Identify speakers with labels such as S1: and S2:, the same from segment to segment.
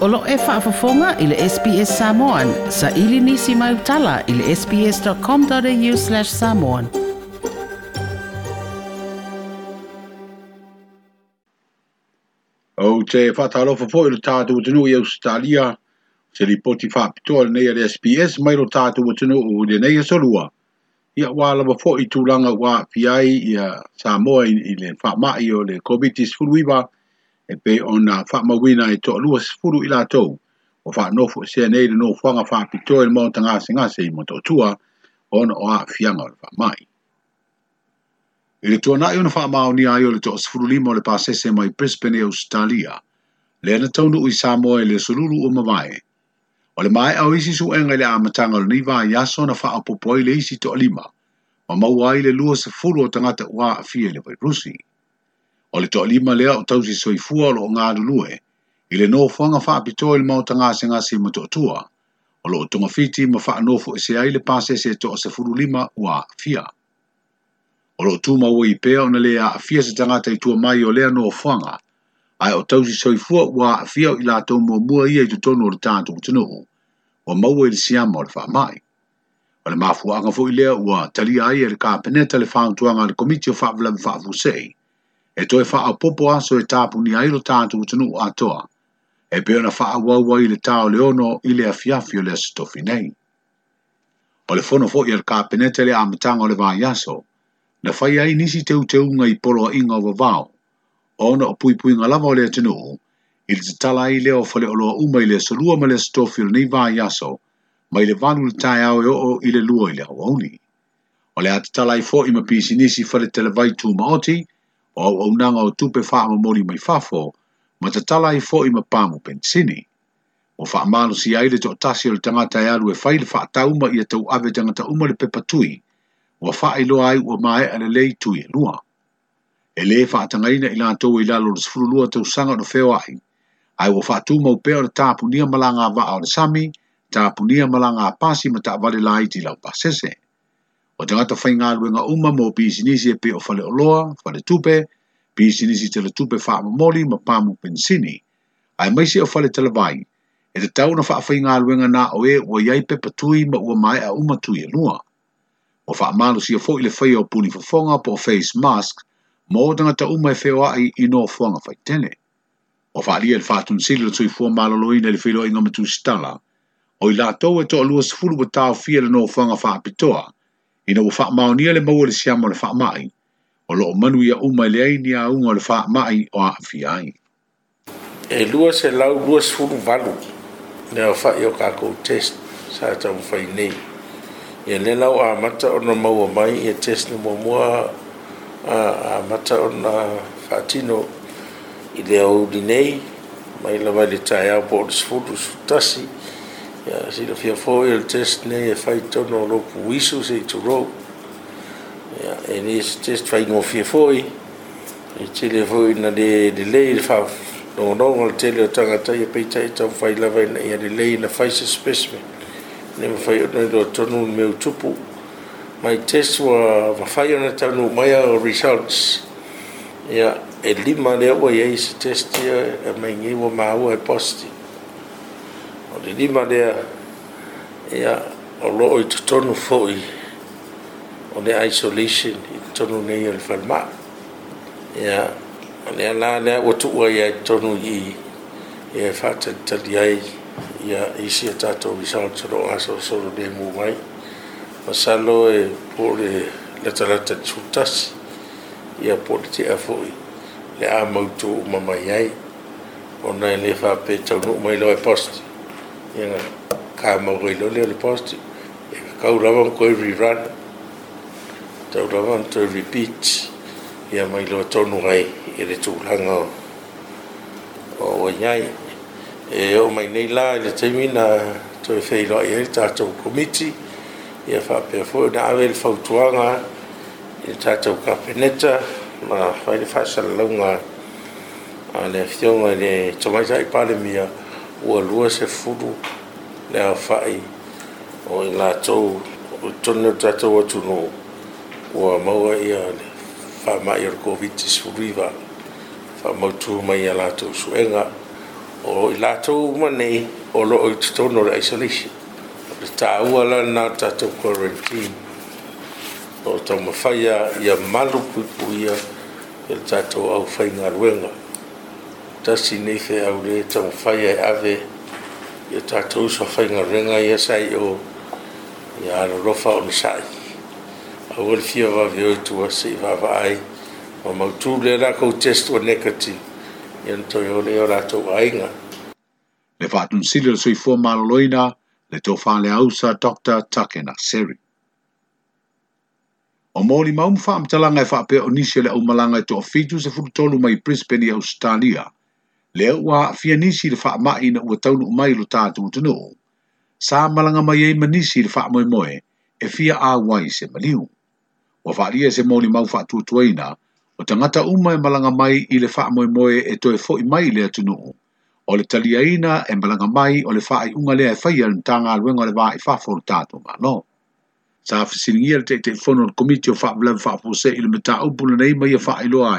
S1: Olo e whaafafonga i le SBS Samoan. Sa ili nisi mai utala i le sbs.com.au slash samoan. O te whatalofa fo i le tātou tunu i Australia. Se li poti whapitoa nei ile SBS mai lo tātou tunu o le nei solua. Ia wala lava fo i tūlanga wā fiai i Samoa i le whamai o le COVID-19 e pe ona wina e to alua sifuru ila to o whaanofo e se nei le no whanga whaapitoe le mautanga singa se mo to tua ona o a fianga o le whaamai. I le na i ona whaamaoni ai o le to sifuru lima o le pasese mai Brisbane Australia, le u sa mo Samoa e le sululu o vai o le mai au isi su enga le amatanga va niwa i na fa whaapopoi le isi to lima, ma maua i le lua sifuru o tangata ua a fia le rusi o le toa lima lea o tausi soifua o lo ngā luluhe, i le nō fuanga wha pito i le mauta ngā se ngāsi ma toa tua, o lo o tonga fiti ma wha anofo i e se ai le pāse se toa se furu lima ua fia. O lo tū maua i pēa ona lea a fia se tangata i tua mai o lea nō fuanga, ai o tausi soifua ua fia o i la tau mua mua ia i tu tonu o le tātu kutunuhu, o maua i le siama o le wha mai. O le mafuanga fo i lea ua talia ai e le kā peneta le whaantuanga le komiti o wha vlami wha e toi wha a popo aso e tāpu ni ailo tātu utanu a toa, e pio na wha a wai le tāo leono i le afiafi o le asitofi nei. O le fono fo i al kāpenete le amatanga o le vāi aso, na whai ai nisi teu teu unga i polo a inga o vavau, o ona o pui pui ngalava o le atanu, i le tala i leo fale o loa uma i le salua ma le asitofi o le nei vāi aso, mai le vanu le tāi au e o i le lua i le hawauni. O le atatala i fo i ma pisi nisi fale televaitu maoti, o le atatala i fo i ma pisi nisi fale televaitu maoti, o au au nanga o tupe wha ama mori mai fafo, ma te tala i fo i ma pāmu pensini. O wha amalo si aile to atasi o le tangata e alu e whaile wha atauma i a tau ave tangata umare le patui, o wha i loa ai ua mae ane lei tui e lua. E le wha atangaina i lana tau i lalo le sifuru lua tau sanga no feo ai, ai wa wha atuma upe o le tāpunia malanga wa ao le sami, tāpunia malanga pasi ma vale lai ti lau pasese. Tāpunia O te ngata whainga luenga uma mō bisinisi e pe o whale o loa, whale tupe, bisinisi te le tupe whaamamoli ma pāmu pensini. Ai maisi o whale te lewai, e te tau na whaawhainga luenga nā o e ua iai pe patui ma ua mai a uma tui e lua. O si sia fo i le whaia o puni whafonga po face mask, mō te ngata uma e wheo ai o nō whuanga tene. O whaalia le whaatun sili le tui fua maloloina le whilo inga matu stala, o i lātou e toa lua sifuru wa tau fia le fonga whuanga pitoa. Ina o wha maonia le maua le siama le wha mai. O loo manu ia uma le ai ni a unga le wha mai o a awhi ai.
S2: E lua se lau lua sfuru valu. Ne o wha i o kākou test sa tau whai nei. Ia le lau a mata ona maua mai e test ni mua mua a mata ona whaatino i le au dinei. Mai lawa le tai au po o le sfuru sutasi. Ia ya si lo fia fo el test ne e fai no lo ku wisu e se to ro ya en is test fai no fia fo i e chile fo i de de le fa no no ngol chile tanga ta ye pei chai to fai la vai ya de le na fai se specimen ne me fai no do tono me utupu my test wa va fai na tanu maya results ya e lima le o ye is test ya me ngi wo ma wo e, e positive e lima lea ia o loo i totonu foʻi o le isolation i totonu nei o le falma ia o lea la lea ua tuu ai ae totonu ii ia e faatalitali ai ia aso e a de isaotoloo asolosolo lemu ai ma salo e po o le latalata le sulutasi ia po o le tiʻa foʻi le a mautuu mamai ai ona mai lo e posti ya ka ma go ilo le post ka ura ba ko rerun ta ura ba to repeat ya ma ilo to no ga e le tu la nga o o nyai e o mai nei la le termina to fe ilo e ta to committee ya fa pe fo na ave le fautuanga ya ta to kapeneta ma fa le fa sa la nga ale fiona le tomaisa i pale mia ua lua se furu le a fai o i ngā tau tonu o atu no ua maua ia le whama i ar COVID-19 suriva whama tū mai a lātou suenga o i lātou manei o lo oi tutono le isolation le tā ua la nā tatau quarantine o tau mawhaia i a malu pui pui a le tatau au whai ngā dat si nefe a le fae ave je ta to a fe a ringa ye sa o ya a rofa on sa. A wol fi va vi to a se va va ai o ma tu le ra ko test o nekati en to yo le ra to ainga.
S1: Le fa un silo sui fo ma loina le to fa le ausa Dr. Takena Seri. O mōri maumwha am talanga e wha apea o nisi le au malanga e toa fitu se furu tolu mai Brisbane i Australia. le ua fia nisi le faa mai na ua taunu mai lo tātu utunu. Sa malanga mai ei manisi le faa moe moe e fia a wai se maliu. Wa faa lia se moni mau faa tuatuaina o tangata uma e malanga mai i le faa moe moe e toe fo i mai le atunu. O le talia ina e malanga mai o le faa i unga lea e faya ni tanga alwenga le vaa i faa fo tātu ma no. Sa fisiringia le te te fono le komitio faa vlem faa pose i le mita upu le neima i a e faa i loa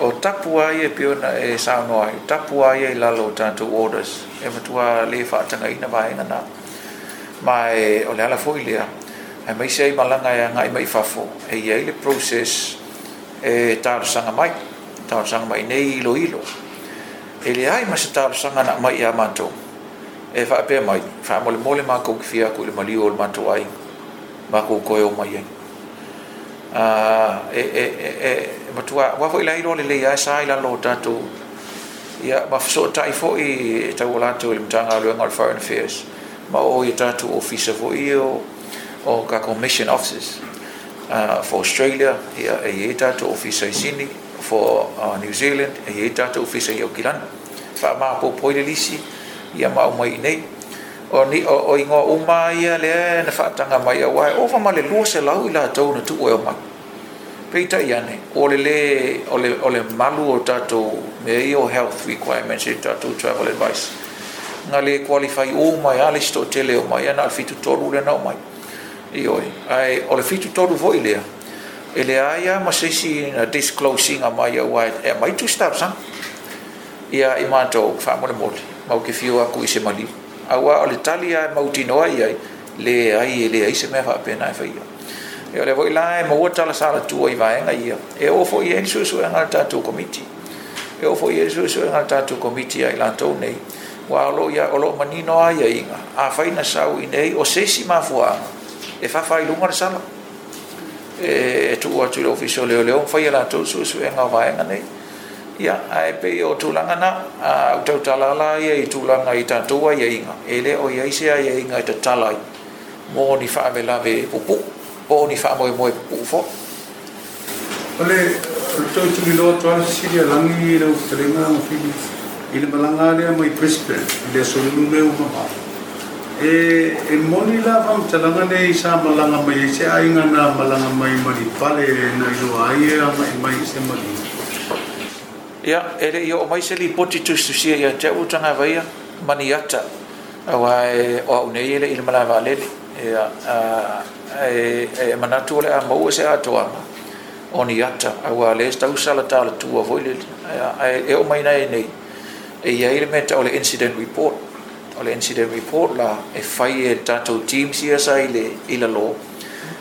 S3: o tapu ai e piona e sāno ai, tapu ai e lalo tanto orders, e matua le whātanga ina vai ngana, ma e o le ala fōi e maise ai malanga e ngai mai fafo, e i aile process e sanga mai, sanga mai nei ilo ilo, e le ai masi sanga na mai a manto, e whaapea mai, wha mole mole mā kou kifia kui le mali o le manto ai, mā kou koe o mai ai. Ah, e, e e e matua wa foi lai lole lei ai sai la lo tatu ya ma so tai foi e ta wala tu le tanga lo ngal foreign affairs ma o ye tatu officer fo io o ka commission officers uh ah, for australia ya e ye tatu officer sini for uh, ah, new zealand e ye tatu officer yo kilan fa ma po po le lisi ya ma mai nei o ni o, o ingo uma ia le na fa tanga mai ia wai o fa ma le lua se lau ila tau na tu o e o maki peita i olele ole ole malu o tato me io health requirements i e tatou travel advice, nga le qualify o mai ale sto tele o mai, na fitu toru le nao mai, i e, ai, ole le fitu toru voi lea, ele aia ma se si na disclosing a mai au ai, e mai tu stap san, ia i mato o kwha mole mole, mau ke fio aku i se mali, awa o le talia mauti noa i le ai ele ai e se mea fa apena e fai ai e ole voi lae mo ua la sala tua vai vaenga ia e o fo i en su su engal tatu komiti e o fo i en su su engal tatu komiti ai la tau nei wa alo ia olo manino ai a inga a fai na sau i nei o sesi ma fua e fa fai lunga sala e, e tu ua tu ofiso leo leo fai la tau su su engal vaenga nei ia ai e pe o tu langa na a tau tala la ia i tu langa i tatu ai a inga e le o iaise ai a inga i tatalai mo ni fa la ve e pupu o ni fa mo mo ufo
S4: ole to tu mi lo to si dia langi le ustrema mo fi il malanga le mo i prispe de so lu me u mama e e mo ni la va chalanga le sa malanga mai e se ai nga na malanga mai mari pale e na lo ai e mai mai se mari
S3: ya ere yo mai se li poti tu su sia ya te utanga va ya maniata awa e, o au nei ele il malanga le ya e manatu ole a mou e se ato ama o ni ata a wā le stau e sala tala tua voile e o maina e nei e ia ele meta ole incident report ole incident report la e fai e tato team si asa ile ila lo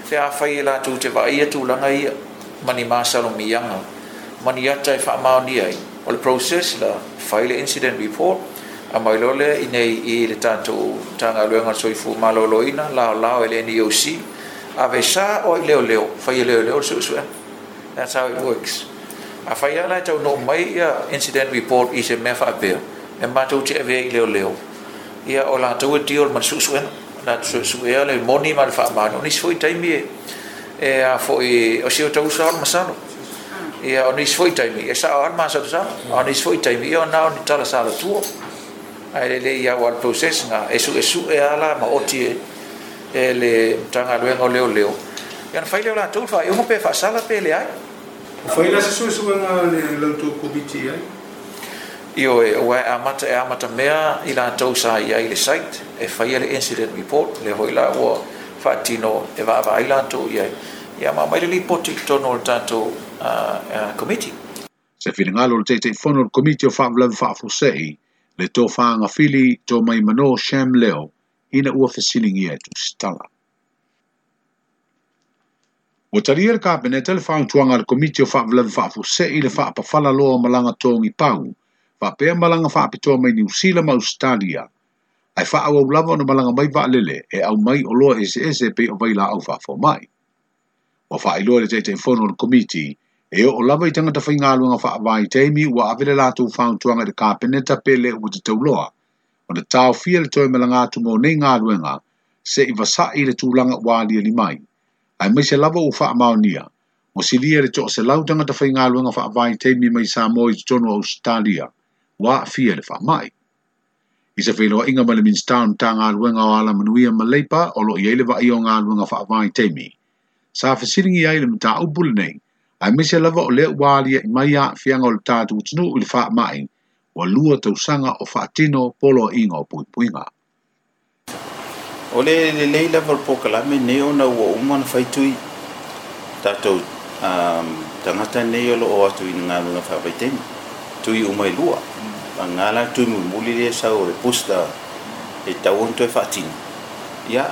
S3: te a fai e la tu te va ia tu langa ia mani masalo miyanga mani ata e wha maoni ai o le process la fai le incident report a mai lole i nei i le tato tanga luenga soifu malo loina lao lao e ele ni yo si avesa o i leo leo fai leo leo su su that's how it works a fai ala tau no mai ia incident report i se mefa pe e tau te ave i leo leo ia o la tau ti o man su su na su su ia le moni man fa ma no ni foi taimi e a foi o se tau sa masano ia o ni foi taimi e sa o ma sa sa o ni foi taimi ia na ni tala sa la tu ai le ia wal process nga esu esu e ala ma oti ele tanga lue ngo ole leo. Ya na faile ola tu e fa yo pe fa sala pe le ai.
S4: O faile se sue sue nga le lo tu kubiti ai.
S3: Io e wa amata e amata mea ila tau sa i ai le site e faile le incident report le hoila o fa tino e va va ila tu i ai. ma mai le report to no tanto a committee.
S1: Se fina ngā lo te te committee of fa vla sei le tofa fa nga fili to mai mano shem leo ina ua fesilingi e tu sitala. Ua taria er ka kabineta le whaang tuanga le komiti o whaap vlevi whaapu se i le pa whala loa o malanga tōngi pau, whaapea malanga whaapitoa mai ni usila ma Australia, ai wha au lava na malanga mai wha lele e au mai o loa ese ese pe o waila au wha mai. E o wha iloa le teite fono na komiti, e o lava i tangata whaingalua ngā wha wai teimi ua avele tu whaung tuanga de kāpeneta pe le o te tau loa, o le fia le malanga tu mo nei ngā ruenga se i i le tūlanga wā lia mai. Ai mai se lava o wha maonia, o lia le tō se lautanga ta whai ngā ruenga wha avai teimi mai sa mō i tono Australia, wā fia le wha mai. I se wheloa inga male Minstown tā ngā ruenga o ala manuia leipa o lo i eile i o ngā ruenga wha avai teimi. Sa whisiringi ai le mta upule nei, ai mai se lava o le wā lia i mai a fianga o le tātu utinu u le wha mai, wa lua tau sanga o whaatino polo inga o puipuinga.
S3: O le le le le le pokalame ne o na ua umana whaitui tatou um, tangata ne lo o atu ina ngā lunga whaapaitenga. Tui umai lua. Mm. Ngāla tui mumuli le sau e pusta e tauon toi e whaatino. Ia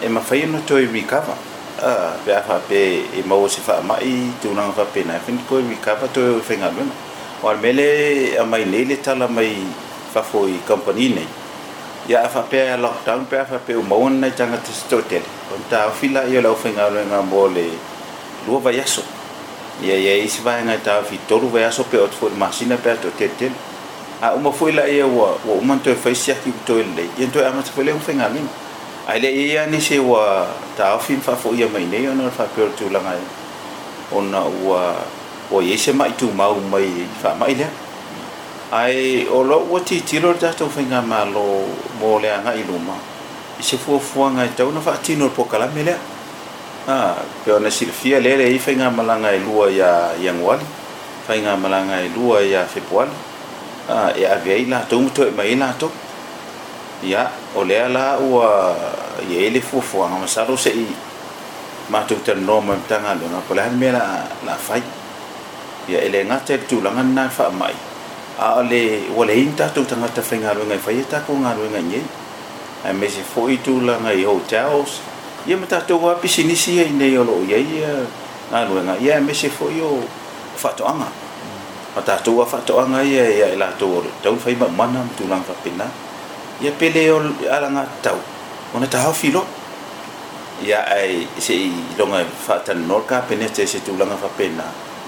S3: e mawhaia no toi rikawa. Uh, pe a whape e mawo se whaamai, tūnanga whape na e whenikoi rikawa toi o whenga lunga. o mele a mai nei tala mai company nei Ya afa lockdown pea afa pea umau ana i tagata setotele ona taofila ia o le aufaigaluega yaso. Ya lua vaiaso ia ia isi vaega i pe oto foi a uma foi la ia ua ua uma nitoe faisi aki utoe lelei ia nitoe amata foi le ufaigaliga ae leʻi ia nisi ua fa ma faafoʻia mai nei ona o ia se mai tumau mai faamai lea ai o loo à, à, dạ, ua titilo le tatou faiga malo mo le agaʻi luma i se fuafuaga e tauna faatino le pokalame lea a pe ona silafia lea leai faigamalaga e lua ia iaguali faigamalaga e lua ia fepuali a e aveai latou matoe mai latou ia o lea la ua iai le fuafuaga masalo seʻi matou talanoa mai matagaluega po le alemea la afai la ia e le gata i le tulaga lana e faamai a o le ua leini tatou tagata faigaluega i faia takou galuega i ai ae ma se foʻi tulaga i hotels ia ma tatou a pisinisi ai nei o loo iai ia galuega ia e ma se foʻi o faatoʻaga a tatou a faatoʻaga ia ia e latou o le tau fai maʻumana ma tulaga faapena ia pele o alaga tau. ona tahaofi loo ia ai seʻi iloga faatananoa le kapene te se tulaga faapena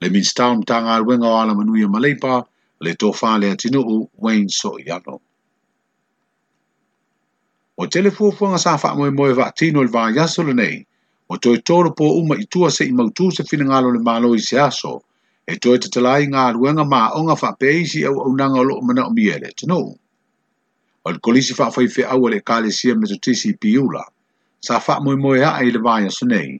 S1: le Minstown tanga aluega o ala manuia ma leipa le tofa le atinuu Wayne Soiano. O telefuafuaga sa faamoemoe vaatino i le vaiaso nei, o toe toro po uma itua se imautu se se lo le malo i se aso e toe tatalai ngā aluega maʻoga faapeaisi au aunaga o loo manaʻo mia le atinuu o le kolisi i feʻau a le ekalesia metotisi i piula sa moy aʻe i le vaiaso nei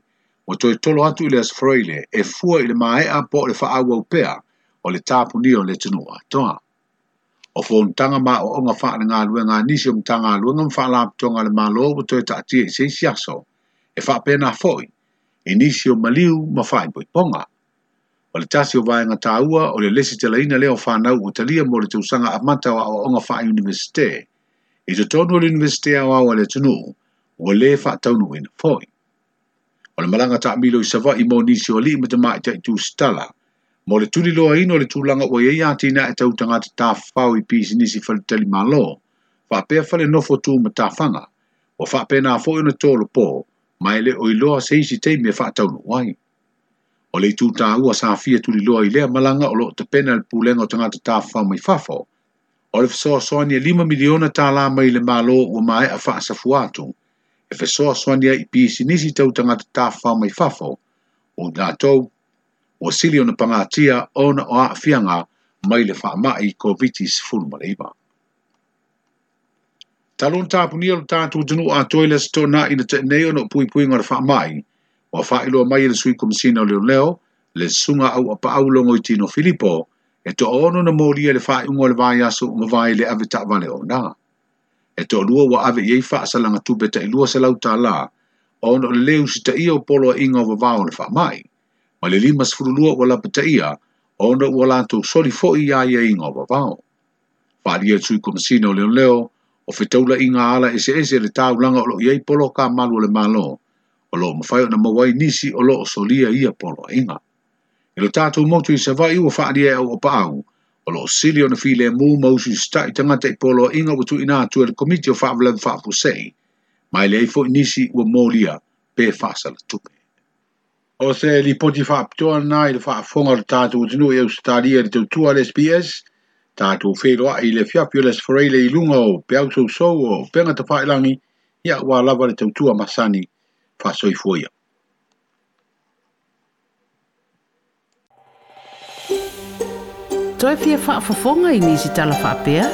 S1: o toi tolo atu ile asfroile e fua ile mae a po le faa au pea o le tapu nio le tenua toa. O fon tanga ma o onga faa nga lue nga nisi o mtanga lue nga mfaa la ptonga le malo o toi ta e se siaso e faa pena foi e nisi o maliu ma faa i boiponga. O le tasi o vae nga taua o le lesi te laina leo faa nau o talia mo le tausanga amatawa o onga faa universite e to tonu o le universite awa o le tenu o le faa taunu ina foi malanga ta milo i sava i mo nisi o li ma te mai stala. Mo le tuni loa ino le tūlanga o ia tina e tau tanga te tāwhau i pisi nisi fale tali malo, whapea fale nofo tū ma tāwhanga, o whapea nā fōi na tōlo pō, mai le oi loa se isi te mea whātau no wai. O le tū tā ua sā fia tuni loa i lea malanga o lo te pena le pūlenga o tanga te tāwhau mai whafo, o le fsoa soa ni e lima miliona tā lā mai le malo o mai a whaasa fuatu, e fe soa swani ai pi si nisi tau tanga te tafa mai fafo, o nātou, o sili ona pangatia ona o a fianga mai le wha mai COVID-19 maleiba. Talon tāpu ni alo tātou tunu a toilas tō nā ina te nei ona pui pui ngara wha mai, o a wha ilo mai ina sui kumisina leo leo, le sunga au a pa au longo i tino Filippo, e to ono na mōria le wha ingo le vāi aso ngavai le avitakwane o nāa e to lua wa ave ye fa salanga tu beta lua se lau ta la on le u sita i o polo inga wa va on fa mai ma le lima se furu lua wala beta ia on wala to soli fo i ai e inga wa va fa li e tu kum sino le leo o fe tau la inga ala e se e se le tau langa o ye polo ka malu le malo o lo ma fai na mawai nisi o lo o solia ia polo inga ilo tatu motu i se va i wa fa li e o pa au o lo silio na file mu mo si sta i tanga te polo inga wutu ina tu el komiti o fa'avle fa'afu sei, Ma le eifo inisi ua molia pe fa'asa la tupe. O se li poti fa'aptoa na il fa'afonga le tātu utinu e australia le tautua le SPS, tātu feilo a i le fiapio le sforeile i lunga o peautou sou o penga ta fa'ilangi, ia ua lava le tautua masani fa'asoi fuoia. toe fia whaafafonga i nisi tala whaapea?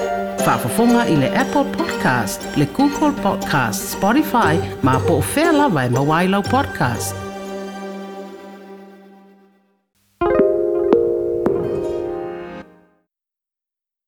S1: Whaafafonga i le Apple Podcast, le Google Podcast, Spotify, ma po o whea lawa e mawailau podcast.